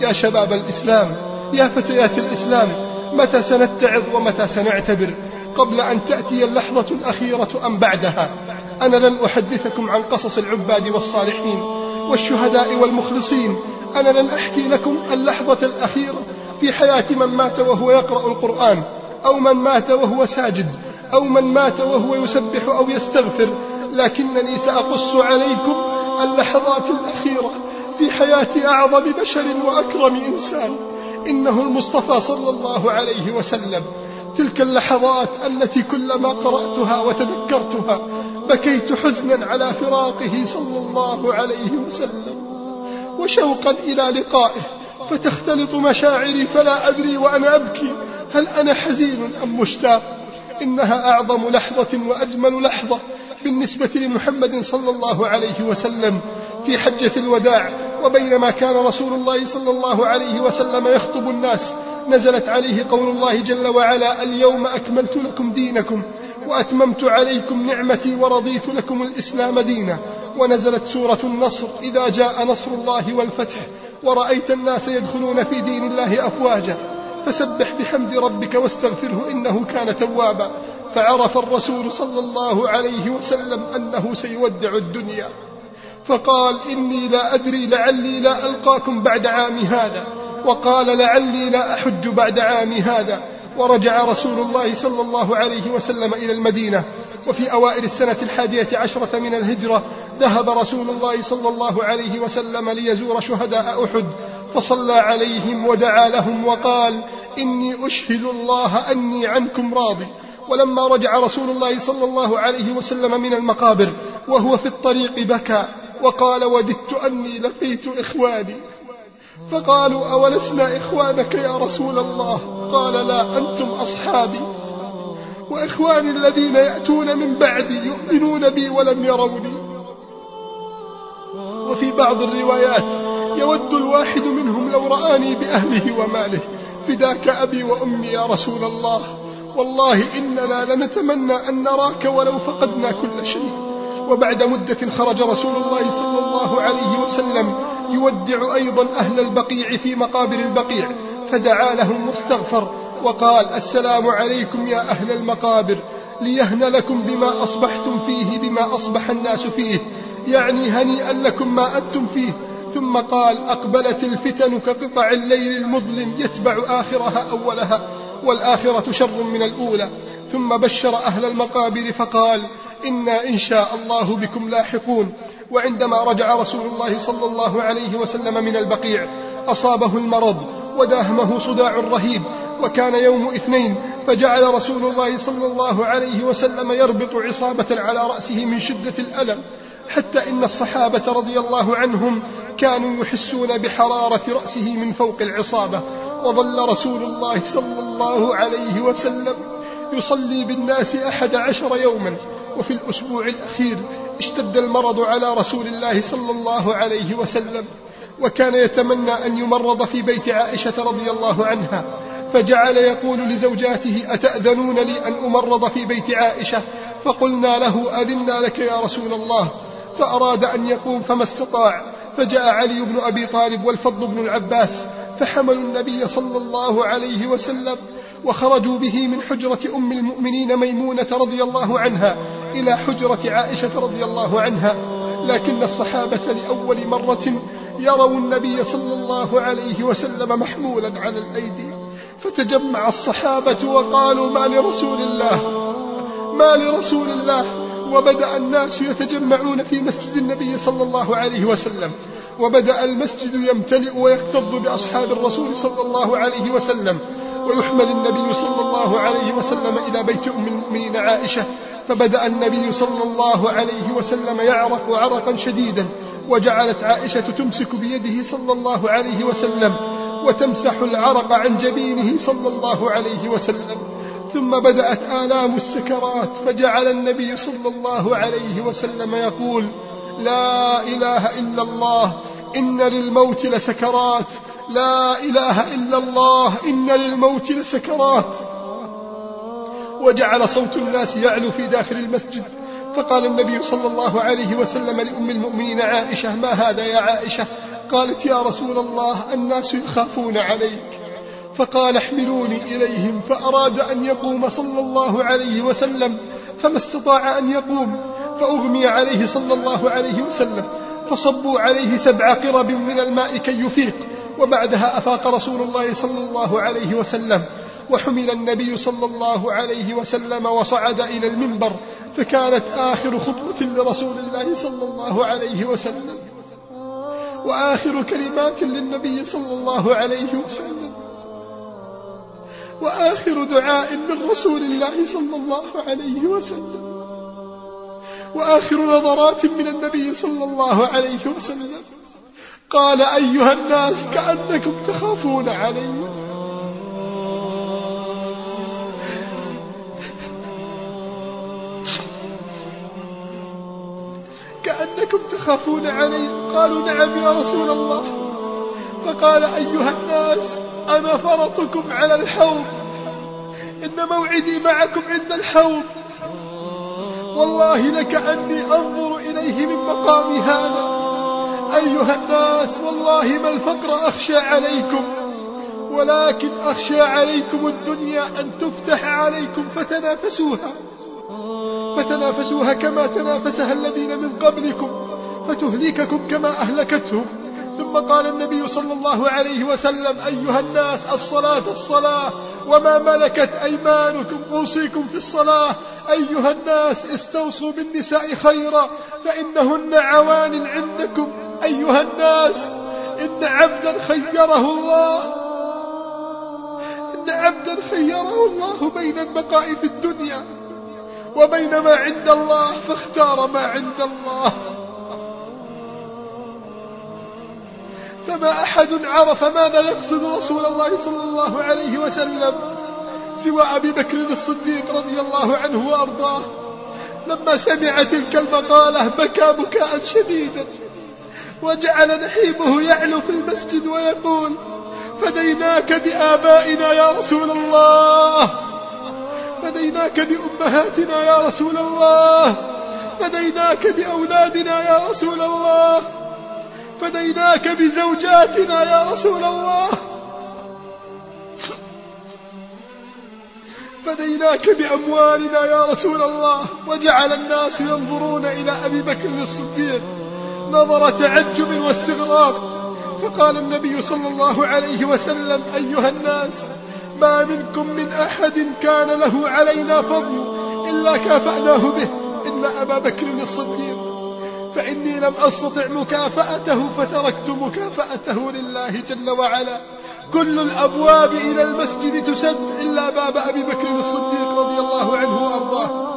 يا شباب الإسلام يا فتيات الإسلام متى سنتعظ ومتى سنعتبر؟ قبل أن تأتي اللحظة الأخيرة أم بعدها. أنا لن أحدثكم عن قصص العباد والصالحين والشهداء والمخلصين. أنا لن أحكي لكم اللحظة الأخيرة في حياة من مات وهو يقرأ القرآن أو من مات وهو ساجد أو من مات وهو يسبح أو يستغفر. لكنني سأقص عليكم اللحظات الأخيرة في حياة أعظم بشر وأكرم إنسان. إنه المصطفى صلى الله عليه وسلم. تلك اللحظات التي كلما قرأتها وتذكرتها بكيت حزنا على فراقه صلى الله عليه وسلم. وشوقا إلى لقائه. فتختلط مشاعري فلا أدري وأنا أبكي. هل أنا حزين أم مشتاق؟ إنها أعظم لحظة وأجمل لحظة. بالنسبة لمحمد صلى الله عليه وسلم في حجة الوداع وبينما كان رسول الله صلى الله عليه وسلم يخطب الناس نزلت عليه قول الله جل وعلا اليوم أكملت لكم دينكم وأتممت عليكم نعمتي ورضيت لكم الإسلام دينا. ونزلت سورة النصر إذا جاء نصر الله والفتح ورأيت الناس يدخلون في دين الله أفواجا فسبح بحمد ربك واستغفره إنه كان توابا. فعرف الرسول صلى الله عليه وسلم أنه سيودع الدنيا. فقال إني لا أدري لعلي لا ألقاكم بعد عامي هذا. وقال لعلي لا أحج بعد عامي هذا. ورجع رسول الله صلى الله عليه وسلم إلى المدينة. وفي أوائل السنة الحادية عشرة من الهجرة ذهب رسول الله صلى الله عليه وسلم ليزور شهداء أحد فصلى عليهم ودعا لهم وقال إني أشهد الله أني عنكم راضي. ولما رجع رسول الله صلى الله عليه وسلم من المقابر وهو في الطريق بكى وقال وددت أني لقيت إخواني. فقالوا أولسنا إخوانك يا رسول الله؟ قال لا أنتم أصحابي. وإخواني الذين يأتون من بعدي يؤمنون بي ولم يروني. وفي بعض الروايات يود الواحد منهم لو رآني بأهله وماله فداك أبي وأمي يا رسول الله. والله إننا لنتمنى أن نراك ولو فقدنا كل شيء. وبعد مدة خرج رسول الله صلى الله عليه وسلم يودع أيضا أهل البقيع في مقابر البقيع فدعا لهم واستغفر وقال السلام عليكم يا أهل المقابر ليهن لكم بما أصبحتم فيه بما أصبح الناس فيه يعني هنيئا لكم ما أنتم فيه. ثم قال أقبلت الفتن كقطع الليل المظلم يتبع آخرها أولها. والآخرة شر من الأولى. ثم بشر أهل المقابر فقال إنا إن شاء الله بكم لاحقون. وعندما رجع رسول الله صلى الله عليه وسلم من البقيع أصابه المرض وداهمه صداع رهيب وكان يوم اثنين فجعل رسول الله صلى الله عليه وسلم يربط عصابة على رأسه من شدة الألم حتى إن الصحابة رضي الله عنهم كانوا يحسون بحرارة رأسه من فوق العصابة. وظل رسول الله صلى الله عليه وسلم يصلي بالناس أحد عشر يوما وفي الأسبوع الأخير اشتد المرض على رسول الله صلى الله عليه وسلم وكان يتمنى أن يمرض في بيت عائشة رضي الله عنها فجعل يقول لزوجاته أتأذنون لي أن أمرض في بيت عائشة؟ فقلنا له أذنا لك يا رسول الله. فأراد أن يقوم فما استطاع فجاء علي بن أبي طالب والفضل بن العباس فحملوا النبي صلى الله عليه وسلم وخرجوا به من حجرة أم المؤمنين ميمونة رضي الله عنها إلى حجرة عائشة رضي الله عنها. لكن الصحابة لأول مرة يروا النبي صلى الله عليه وسلم محمولا على الأيدي. فتجمع الصحابة وقالوا ما لرسول الله؟ ما لرسول الله؟ وبدأ الناس يتجمعون في مسجد النبي صلى الله عليه وسلم. وبدأ المسجد يمتلئ ويكتظ بأصحاب الرسول صلى الله عليه وسلم ويحمل النبي صلى الله عليه وسلم إلى بيت أم المؤمنين عائشة فبدأ النبي صلى الله عليه وسلم يعرق عرقا شديدا وجعلت عائشة تمسك بيده صلى الله عليه وسلم وتمسح العرق عن جبينه صلى الله عليه وسلم. ثم بدأت آلام السكرات فجعل النبي صلى الله عليه وسلم يقول لا إله إلا الله إن للموت لسكرات. لا إله إلا الله إن للموت لسكرات. وجعل صوت الناس يعلو في داخل المسجد. فقال النبي صلى الله عليه وسلم لأم المؤمنين عائشة ما هذا يا عائشة؟ قالت يا رسول الله الناس يخافون عليك. فقال احملوني إليهم. فأراد أن يقوم صلى الله عليه وسلم فما استطاع أن يقوم. فأغمي عليه صلى الله عليه وسلم فصبوا عليه سبع قرب من الماء كي يفيق. وبعدها أفاق رسول الله صلى الله عليه وسلم. وحمل النبي صلى الله عليه وسلم وصعد إلى المنبر فكانت آخر خطوة لرسول الله صلى الله عليه وسلم. وآخر كلمات للنبي صلى الله عليه وسلم. وآخر دعاء من رسول الله صلى الله عليه وسلم. وآخر نظرات من النبي صلى الله عليه وسلم. قال أيها الناس كأنكم تخافون علي. كأنكم تخافون علي. قالوا نعم يا رسول الله. فقال أيها الناس أنا فرطكم على الحوض. إن موعدي معكم عند الحوض. والله لكأني أنظر إليه من مقامي هذا. أيها الناس والله ما الفقر أخشى عليكم ولكن أخشى عليكم الدنيا أن تفتح عليكم فتنافسوها. فتنافسوها كما تنافسها الذين من قبلكم فتهلككم كما أهلكتهم. ثم قال النبي صلى الله عليه وسلم أيها الناس الصلاة الصلاة وما ملكت أيمانكم أوصيكم في الصلاة. أيها الناس استوصوا بالنساء خيرا فإنهن عوان عندكم. أيها الناس إن عبدا خيره الله. إن عبدا خيره الله بين البقاء في الدنيا وبين ما عند الله فاختار ما عند الله. فما أحد عرف ماذا يقصد رسول الله صلى الله عليه وسلم سوى أبي بكر الصديق رضي الله عنه وأرضاه. لما سمع تلك المقالة بكى بكاء شديدا وجعل نحيبه يعلو في المسجد ويقول فديناك بآبائنا يا رسول الله فديناك بأمهاتنا يا رسول الله فديناك بأولادنا يا رسول الله فديناك بزوجاتنا يا رسول الله. فديناك بأموالنا يا رسول الله. وجعل الناس ينظرون إلى أبي بكر الصديق. نظر تعجب واستغراب. فقال النبي صلى الله عليه وسلم أيها الناس ما منكم من أحد كان له علينا فضل إلا كافأناه به إلا أبا بكر الصديق. فإني لم أستطع مكافأته فتركت مكافأته لله جل وعلا. كل الأبواب إلى المسجد تسد إلا باب أبي بكر الصديق رضي الله عنه وأرضاه.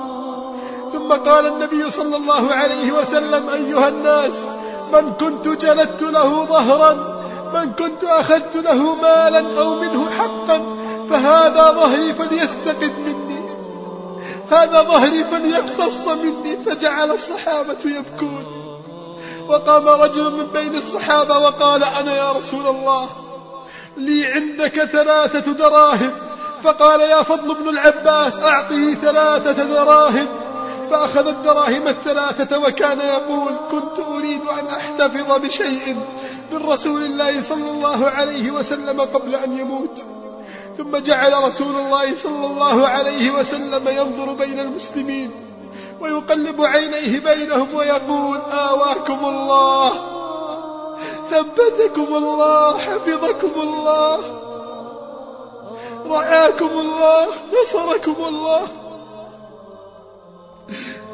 ثم قال النبي صلى الله عليه وسلم أيها الناس من كنت جلدت له ظهرا من كنت أخذت له مالا أو منه حقا فهذا ظهري فليستقد مني. هذا ظهري فليقتص مني فجعل الصحابة يبكون. وقام رجل من بين الصحابة وقال أنا يا رسول الله لي عندك ثلاثة دراهم. فقال يا فضل بن العباس أعطه ثلاثة دراهم. فأخذ الدراهم الثلاثة وكان يقول كنت أريد أن أحتفظ بشيء من رسول الله صلى الله عليه وسلم قبل أن يموت. ثم جعل رسول الله صلى الله عليه وسلم ينظر بين المسلمين ويقلب عينيه بينهم ويقول آواكم الله ثبتكم الله حفظكم الله رعاكم الله نصركم الله.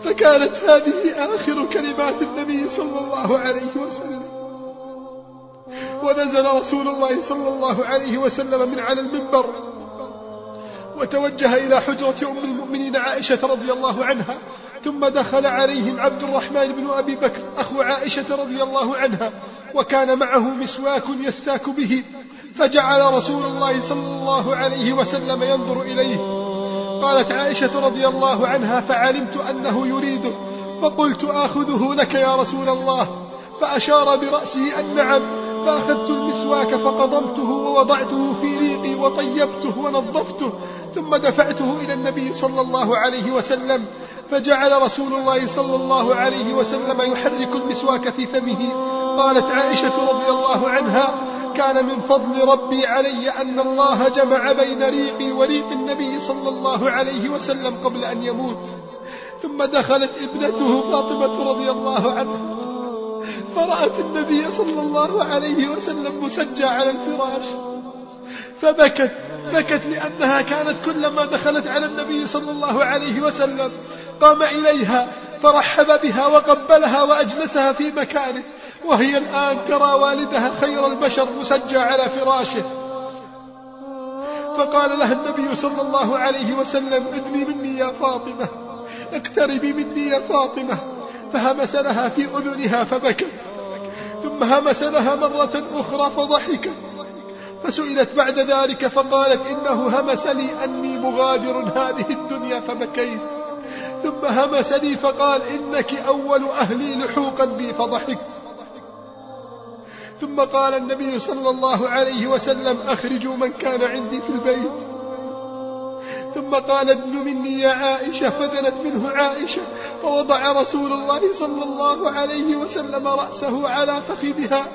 فكانت هذه آخر كلمات النبي صلى الله عليه وسلم. ونزل رسول الله صلى الله عليه وسلم من على المنبر. وتوجه إلى حجرة أم المؤمنين عائشة رضي الله عنها ثم دخل عليهم عبد الرحمن بن أبي بكر أخو عائشة رضي الله عنها وكان معه مسواك يستاك به. فجعل رسول الله صلى الله عليه وسلم ينظر إليه. قالت عائشة رضي الله عنها فعلمت أنه يريده فقلت آخذه لك يا رسول الله. فأشار برأسه أن نعم. فأخذت المسواك فقضمته ووضعته في ريقي وطيبته ونظفته ثم دفعته إلى النبي صلى الله عليه وسلم فجعل رسول الله صلى الله عليه وسلم يحرك المسواك في فمه. قالت عائشة رضي الله عنها كان من فضل ربي علي أن الله جمع بين ريقي وريق النبي صلى الله عليه وسلم قبل أن يموت. ثم دخلت ابنته فاطمة رضي الله عنها. فرأت النبي صلى الله عليه وسلم مسجى على الفراش. فبكت بكت لأنها كانت كلما دخلت على النبي صلى الله عليه وسلم قام إليها فرحب بها وقبلها وأجلسها في مكانه. وهي الآن ترى والدها خير البشر مسجى على فراشه. فقال لها النبي صلى الله عليه وسلم ادني مني يا فاطمة اقتربي مني يا فاطمة. فهمس لها في أذنها فبكت. ثم همس لها مرة أخرى فضحكت. فسئلت بعد ذلك فقالت إنه همس لي أني مغادر هذه الدنيا فبكيت. ثم همس لي فقال إنك أول أهلي لحوقا بي فضحكت. ثم قال النبي صلى الله عليه وسلم أخرجوا من كان عندي في البيت. ثم قال ادن مني يا عائشة فدنت منه عائشة فوضع رسول الله صلى الله عليه وسلم رأسه على فخذها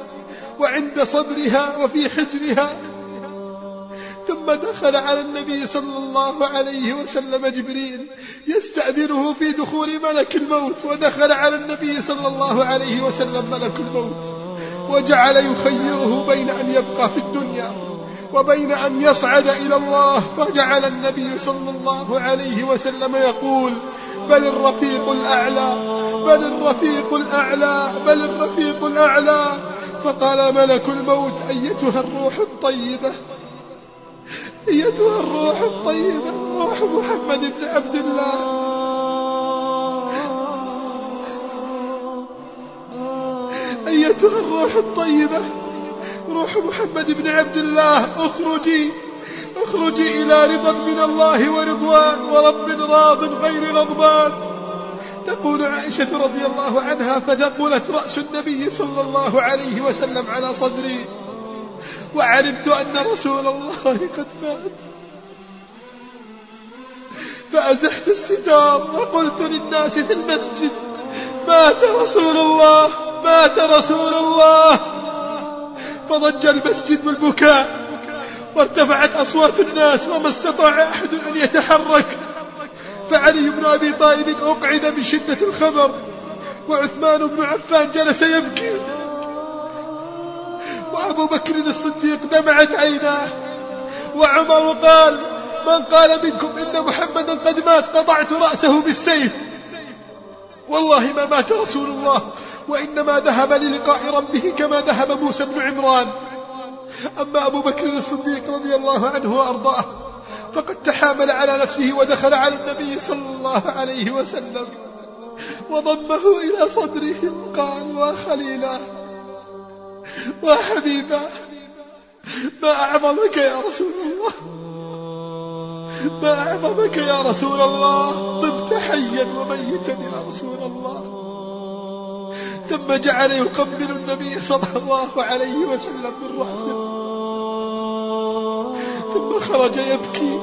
وعند صدرها وفي حجرها. ثم دخل على النبي صلى الله عليه وسلم جبريل يستأذنه في دخول ملك الموت ودخل على النبي صلى الله عليه وسلم ملك الموت وجعل يخيره بين أن يبقى في الدنيا. وبين أن يصعد إلى الله فجعل النبي صلى الله عليه وسلم يقول بل الرفيق الأعلى بل الرفيق الأعلى بل الرفيق الأعلى. فقال ملك الموت أيتها الروح الطيبة أيتها الروح الطيبة روح محمد بن عبد الله. أيتها الروح الطيبة روح محمد بن عبد الله اخرجي اخرجي إلى رضا من الله ورضوان ورب راض غير غضبان. تقول عائشة رضي الله عنها فثقلت رأس النبي صلى الله عليه وسلم على صدري. وعلمت أن رسول الله قد مات فأزحت الستار وقلت للناس في المسجد مات رسول الله مات رسول الله. فضج المسجد بالبكاء وارتفعت أصوات الناس وما استطاع أحد أن يتحرك. فعلي بن أبي طالب أقعد من شدة الخبر وعثمان بن عفان جلس يبكي. وأبو بكر الصديق دمعت عيناه. وعمر قال من قال منكم إن محمدا قد مات قطعت رأسه بالسيف. والله ما مات رسول الله. وإنما ذهب للقاء ربه كما ذهب موسى بن عمران. أما أبو بكر الصديق رضي الله عنه وأرضاه فقد تحامل على نفسه ودخل على النبي صلى الله عليه وسلم وضمه إلى صدره وقال وخليلا وحبيبا ما أعظمك يا رسول الله؟ ما أعظمك يا رسول الله؟ طبت حيا وميتا يا رسول الله. ثم جعل يقبل النبي صلى الله عليه وسلم من رأسه. ثم خرج يبكي.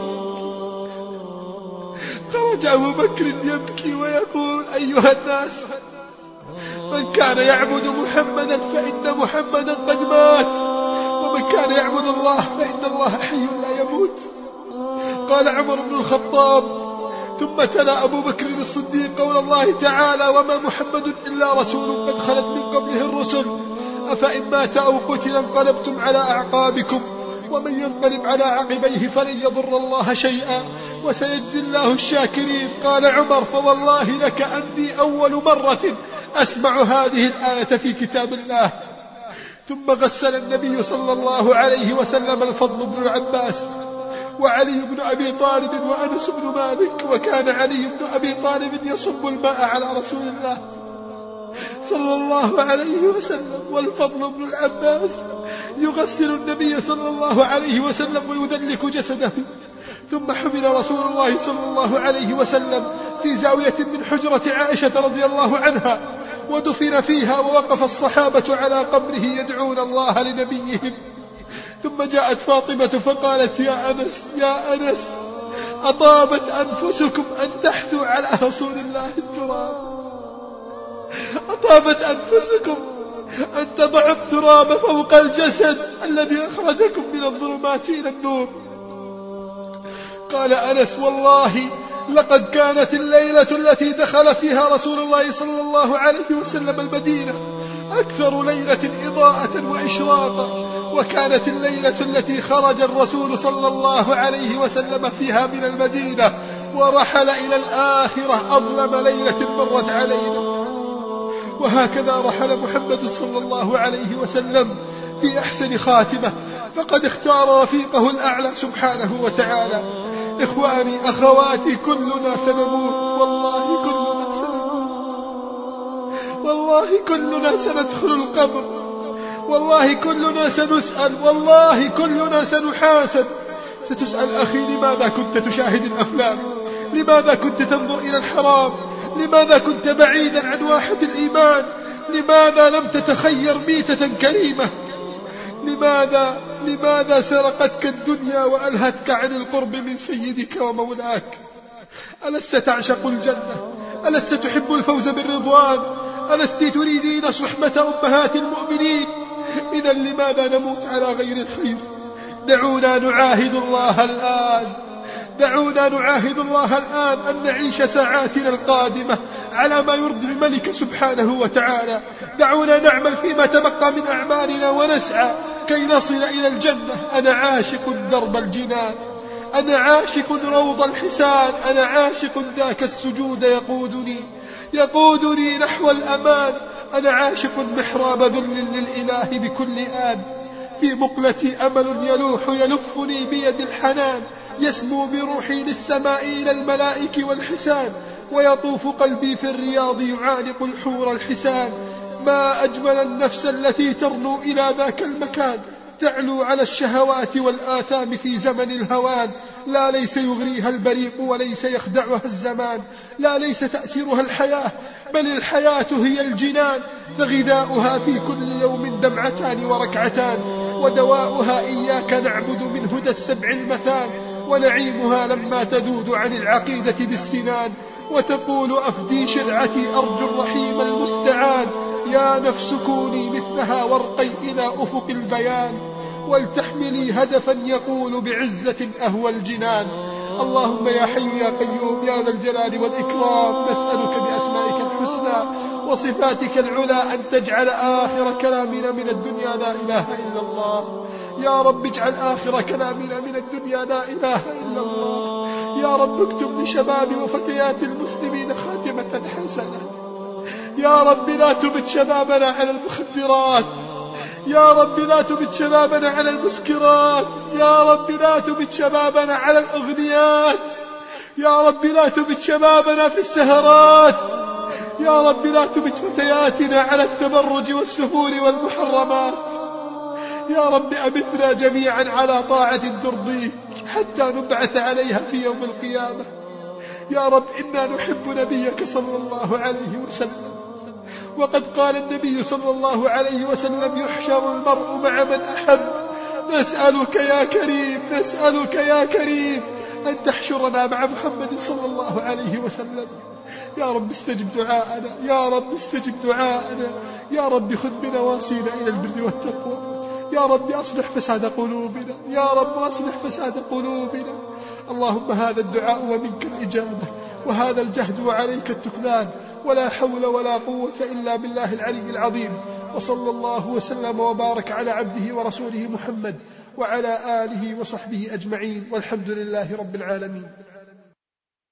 خرج أبو بكر يبكي ويقول أيها الناس من كان يعبد محمدا فإن محمدا قد مات. ومن كان يعبد الله فإن الله حي لا يموت. قال عمر بن الخطاب ثم تلا أبو بكر الصديق قول الله تعالى وما محمد إلا رسول قد خلت من قبله الرسل. أفإن مات أو قتل انقلبتم على أعقابكم ومن ينقلب على عقبيه فلن يضر الله شيئا وسيجزي الله الشاكرين. قال عمر فوالله لك أني أول مرة أسمع هذه الآية في كتاب الله. ثم غسل النبي صلى الله عليه وسلم الفضل بن العباس. وعلي بن أبي طالب وأنس بن مالك وكان علي بن أبي طالب يصب الماء على رسول الله صلى الله عليه وسلم والفضل بن العباس يغسل النبي صلى الله عليه وسلم ويدلك جسده. ثم حمل رسول الله صلى الله عليه وسلم في زاوية من حجرة عائشة رضي الله عنها ودفن فيها ووقف الصحابة على قبره يدعون الله لنبيهم. ثم جاءت فاطمة فقالت يا أنس يا أنس أطابت أنفسكم أن تحثوا على رسول الله التراب. أطابت أنفسكم أن تضع التراب فوق الجسد الذي أخرجكم من الظلمات إلى النور. قال أنس والله لقد كانت الليلة التي دخل فيها رسول الله صلى الله عليه وسلم المدينة أكثر ليلة إضاءة وإشراقا. وكانت الليلة التي خرج الرسول صلى الله عليه وسلم فيها من المدينة ورحل إلى الآخرة أظلم ليلة مرت علينا. وهكذا رحل محمد صلى الله عليه وسلم في أحسن خاتمة. فقد اختار رفيقه الأعلى سبحانه وتعالى. إخواني أخواتي كلنا سنموت. والله كلنا سنموت. والله كلنا سندخل القبر. والله كلنا سنسأل والله كلنا سنحاسب. ستسأل أخي لماذا كنت تشاهد الأفلام؟ لماذا كنت تنظر إلى الحرام؟ لماذا كنت بعيدا عن واحة الإيمان؟ لماذا لم تتخير ميتة كريمة؟ لماذا لماذا سرقتك الدنيا وألهتك عن القرب من سيدك ومولاك؟ ألست تعشق الجنة؟ ألست تحب الفوز بالرضوان؟ ألست تريدين صحبة أمهات المؤمنين؟ إذا لماذا نموت على غير الخير دعونا نعاهد الله الآن. دعونا نعاهد الله الآن أن نعيش ساعاتنا القادمة على ما يرضي الملك سبحانه وتعالى. دعونا نعمل فيما تبقى من أعمالنا ونسعى كي نصل إلى الجنة. أنا عاشق درب الجنان. أنا عاشق روض الحسان. أنا عاشق ذاك السجود يقودني. يقودني نحو الأمان. أنا عاشق محراب ذل للإله بكل آن. في مقلتي أمل يلوح يلفني بيد الحنان. يسمو بروحي للسماء إلى الملائك والحسان. ويطوف قلبي في الرياض يعانق الحور الحسان. ما أجمل النفس التي ترنو إلى ذاك المكان. تعلو على الشهوات والآثام في زمن الهوان. لا ليس يغريها البريق وليس يخدعها الزمان لا ليس تأسرها الحياة بل الحياة هي الجنان فغذاؤها في كل يوم دمعتان وركعتان ودواؤها إياك نعبد من هدى السبع المثان ونعيمها لما تذود عن العقيدة بالسنان وتقول أفدي شرعتي أرجو الرحيم المستعان يا نفس كوني مثلها وارقي إلى أفق البيان. ولتحملي هدفا يقول بعزة أهوى الجنان. اللهم يا حي يا قيوم يا ذا الجلال والإكرام نسألك بأسمائك الحسنى وصفاتك العلى أن تجعل آخر كلامنا من الدنيا لا إله إلا الله. يا رب اجعل آخر كلامنا من الدنيا لا إله إلا الله. يا رب اكتب لشباب وفتيات المسلمين خاتمة حسنة. يا رب لا تبت شبابنا على المخدرات. يا رب لا تبت شبابنا على المسكرات. يا رب لا تبت شبابنا على الأغنيات. يا رب لا تبت شبابنا في السهرات. يا رب لا تبت فتياتنا على التبرج والسفور والمحرمات. يا رب أمتنا جميعا على طاعة ترضيك حتى نبعث عليها في يوم القيامة. يا رب إنا نحب نبيك صلى الله عليه وسلم. وقد قال النبي صلى الله عليه وسلم يحشر المرء مع من أحب. نسألك يا كريم نسألك يا كريم أن تحشرنا مع محمد صلى الله عليه وسلم. يا رب استجب دعاءنا يا رب استجب دعاءنا. يا رب خذ بنواصينا إلى البر والتقوى. يا رب أصلح فساد قلوبنا. يا رب أصلح فساد قلوبنا. اللهم هذا الدعاء ومنك الإجابة. وهذا الجهد وعليك التكلان ولا حول ولا قوة إلا بالله العلي العظيم. وصلى الله وسلم وبارك على عبده ورسوله محمد وعلى آله وصحبه أجمعين. والحمد لله رب العالمين.